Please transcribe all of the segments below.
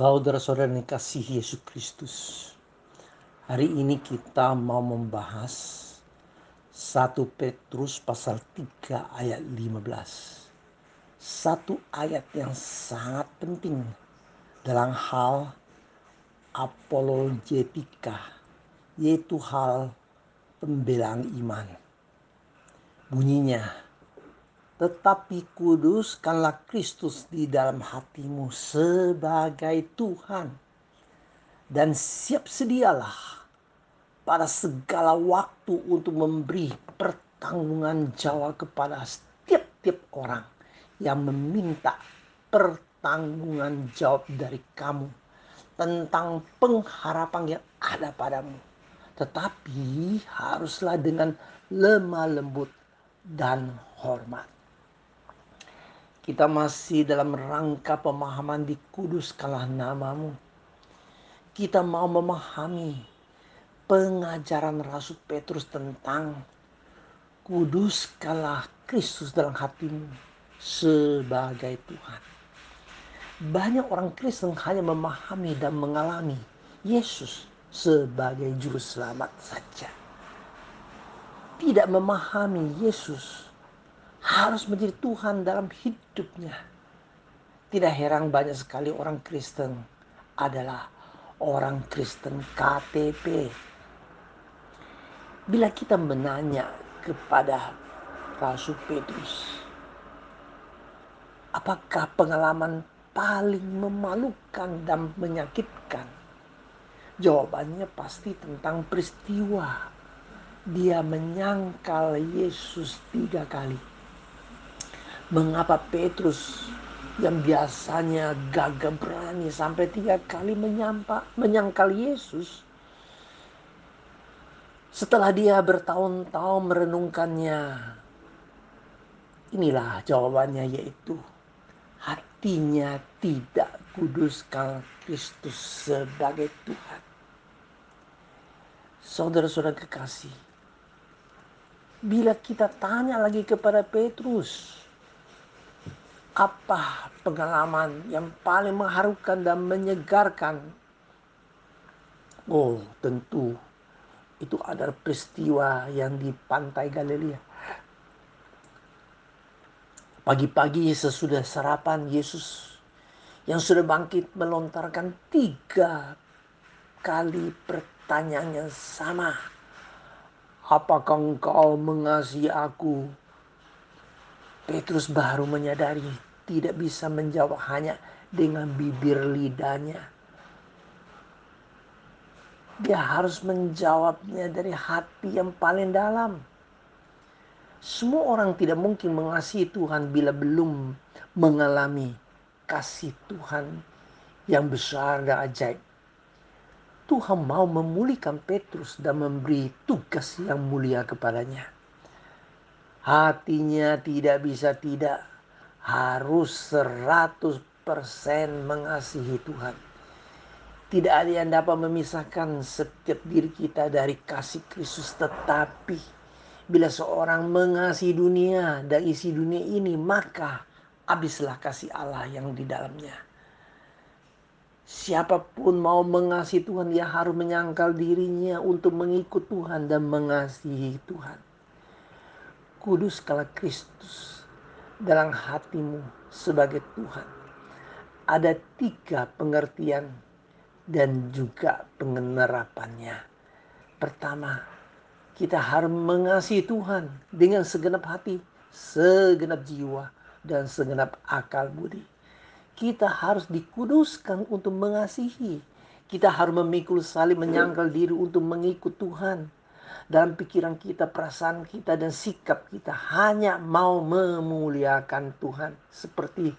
Saudara-saudara yang kasih Yesus Kristus. Hari ini kita mau membahas 1 Petrus pasal 3 ayat 15. Satu ayat yang sangat penting dalam hal apologetika, yaitu hal pembelaan iman. Bunyinya, tetapi kuduskanlah Kristus di dalam hatimu sebagai Tuhan. Dan siap sedialah pada segala waktu untuk memberi pertanggungan jawab kepada setiap-tiap orang yang meminta pertanggungan jawab dari kamu tentang pengharapan yang ada padamu. Tetapi haruslah dengan lemah lembut dan hormat. Kita masih dalam rangka pemahaman di kudus kalah namamu. Kita mau memahami pengajaran Rasul Petrus tentang kudus kalah Kristus dalam hatimu sebagai Tuhan. Banyak orang Kristen hanya memahami dan mengalami Yesus sebagai juru selamat saja. Tidak memahami Yesus harus menjadi Tuhan dalam hidupnya. Tidak heran banyak sekali orang Kristen adalah orang Kristen KTP. Bila kita menanya kepada Rasul Petrus, apakah pengalaman paling memalukan dan menyakitkan? Jawabannya pasti tentang peristiwa dia menyangkal Yesus tiga kali Mengapa Petrus yang biasanya gagah berani sampai tiga kali menyampa, menyangkal Yesus. Setelah dia bertahun-tahun merenungkannya, inilah jawabannya yaitu hatinya tidak kuduskan Kristus sebagai Tuhan. Saudara-saudara kekasih, bila kita tanya lagi kepada Petrus, apa pengalaman yang paling mengharukan dan menyegarkan? Oh, tentu itu adalah peristiwa yang di pantai Galilea. Pagi-pagi sesudah sarapan Yesus yang sudah bangkit melontarkan tiga kali pertanyaan yang sama. Apakah engkau mengasihi aku? Petrus baru menyadari tidak bisa menjawab hanya dengan bibir lidahnya. Dia harus menjawabnya dari hati yang paling dalam. Semua orang tidak mungkin mengasihi Tuhan bila belum mengalami kasih Tuhan yang besar dan ajaib. Tuhan mau memulihkan Petrus dan memberi tugas yang mulia kepadanya. Hatinya tidak bisa tidak. Harus 100% mengasihi Tuhan. Tidak ada yang dapat memisahkan setiap diri kita dari kasih Kristus. Tetapi bila seorang mengasihi dunia dan isi dunia ini, maka habislah kasih Allah yang di dalamnya. Siapa pun mau mengasihi Tuhan, dia harus menyangkal dirinya untuk mengikut Tuhan dan mengasihi Tuhan kudus kala Kristus dalam hatimu sebagai Tuhan. Ada tiga pengertian dan juga pengenerapannya. Pertama, kita harus mengasihi Tuhan dengan segenap hati, segenap jiwa, dan segenap akal budi. Kita harus dikuduskan untuk mengasihi. Kita harus memikul salib menyangkal diri untuk mengikut Tuhan dalam pikiran kita, perasaan kita, dan sikap kita hanya mau memuliakan Tuhan. Seperti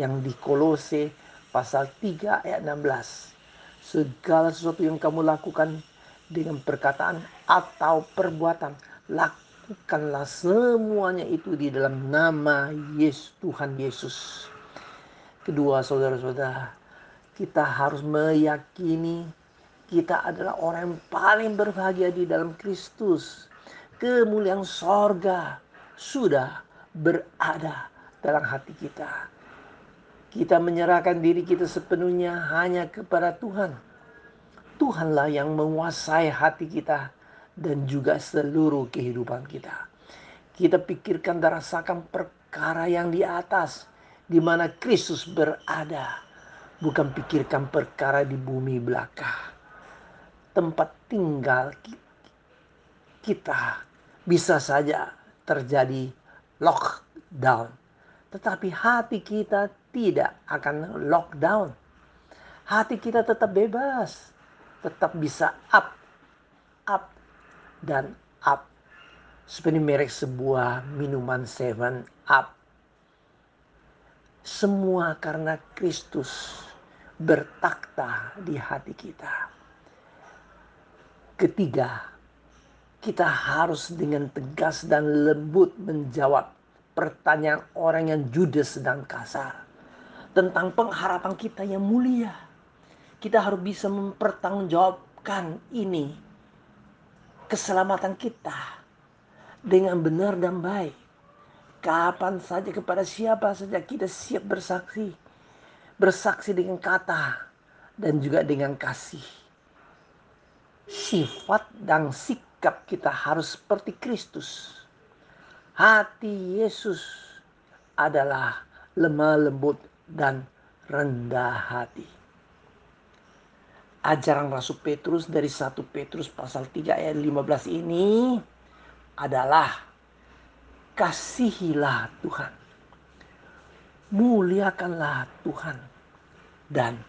yang di Kolose pasal 3 ayat 16. Segala sesuatu yang kamu lakukan dengan perkataan atau perbuatan, lakukanlah semuanya itu di dalam nama Yesus Tuhan Yesus. Kedua saudara-saudara, kita harus meyakini kita adalah orang yang paling berbahagia di dalam Kristus. Kemuliaan sorga sudah berada dalam hati kita. Kita menyerahkan diri kita sepenuhnya hanya kepada Tuhan. Tuhanlah yang menguasai hati kita dan juga seluruh kehidupan kita. Kita pikirkan dan rasakan perkara yang di atas, di mana Kristus berada. Bukan pikirkan perkara di bumi belakang. Tempat tinggal kita bisa saja terjadi lockdown. Tetapi hati kita tidak akan lockdown. Hati kita tetap bebas, tetap bisa up, up, dan up. Seperti merek sebuah minuman Seven Up. Semua karena Kristus bertakhta di hati kita. Ketiga, kita harus dengan tegas dan lembut menjawab pertanyaan orang yang judes dan kasar tentang pengharapan kita yang mulia. Kita harus bisa mempertanggungjawabkan ini keselamatan kita dengan benar dan baik. Kapan saja kepada siapa saja kita siap bersaksi. Bersaksi dengan kata dan juga dengan kasih. Sifat dan sikap kita harus seperti Kristus. Hati Yesus adalah lemah lembut dan rendah hati. Ajaran Rasul Petrus dari 1 Petrus pasal 3 ayat 15 ini adalah kasihilah Tuhan. Muliakanlah Tuhan dan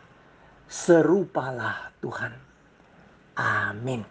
serupalah Tuhan. Amin.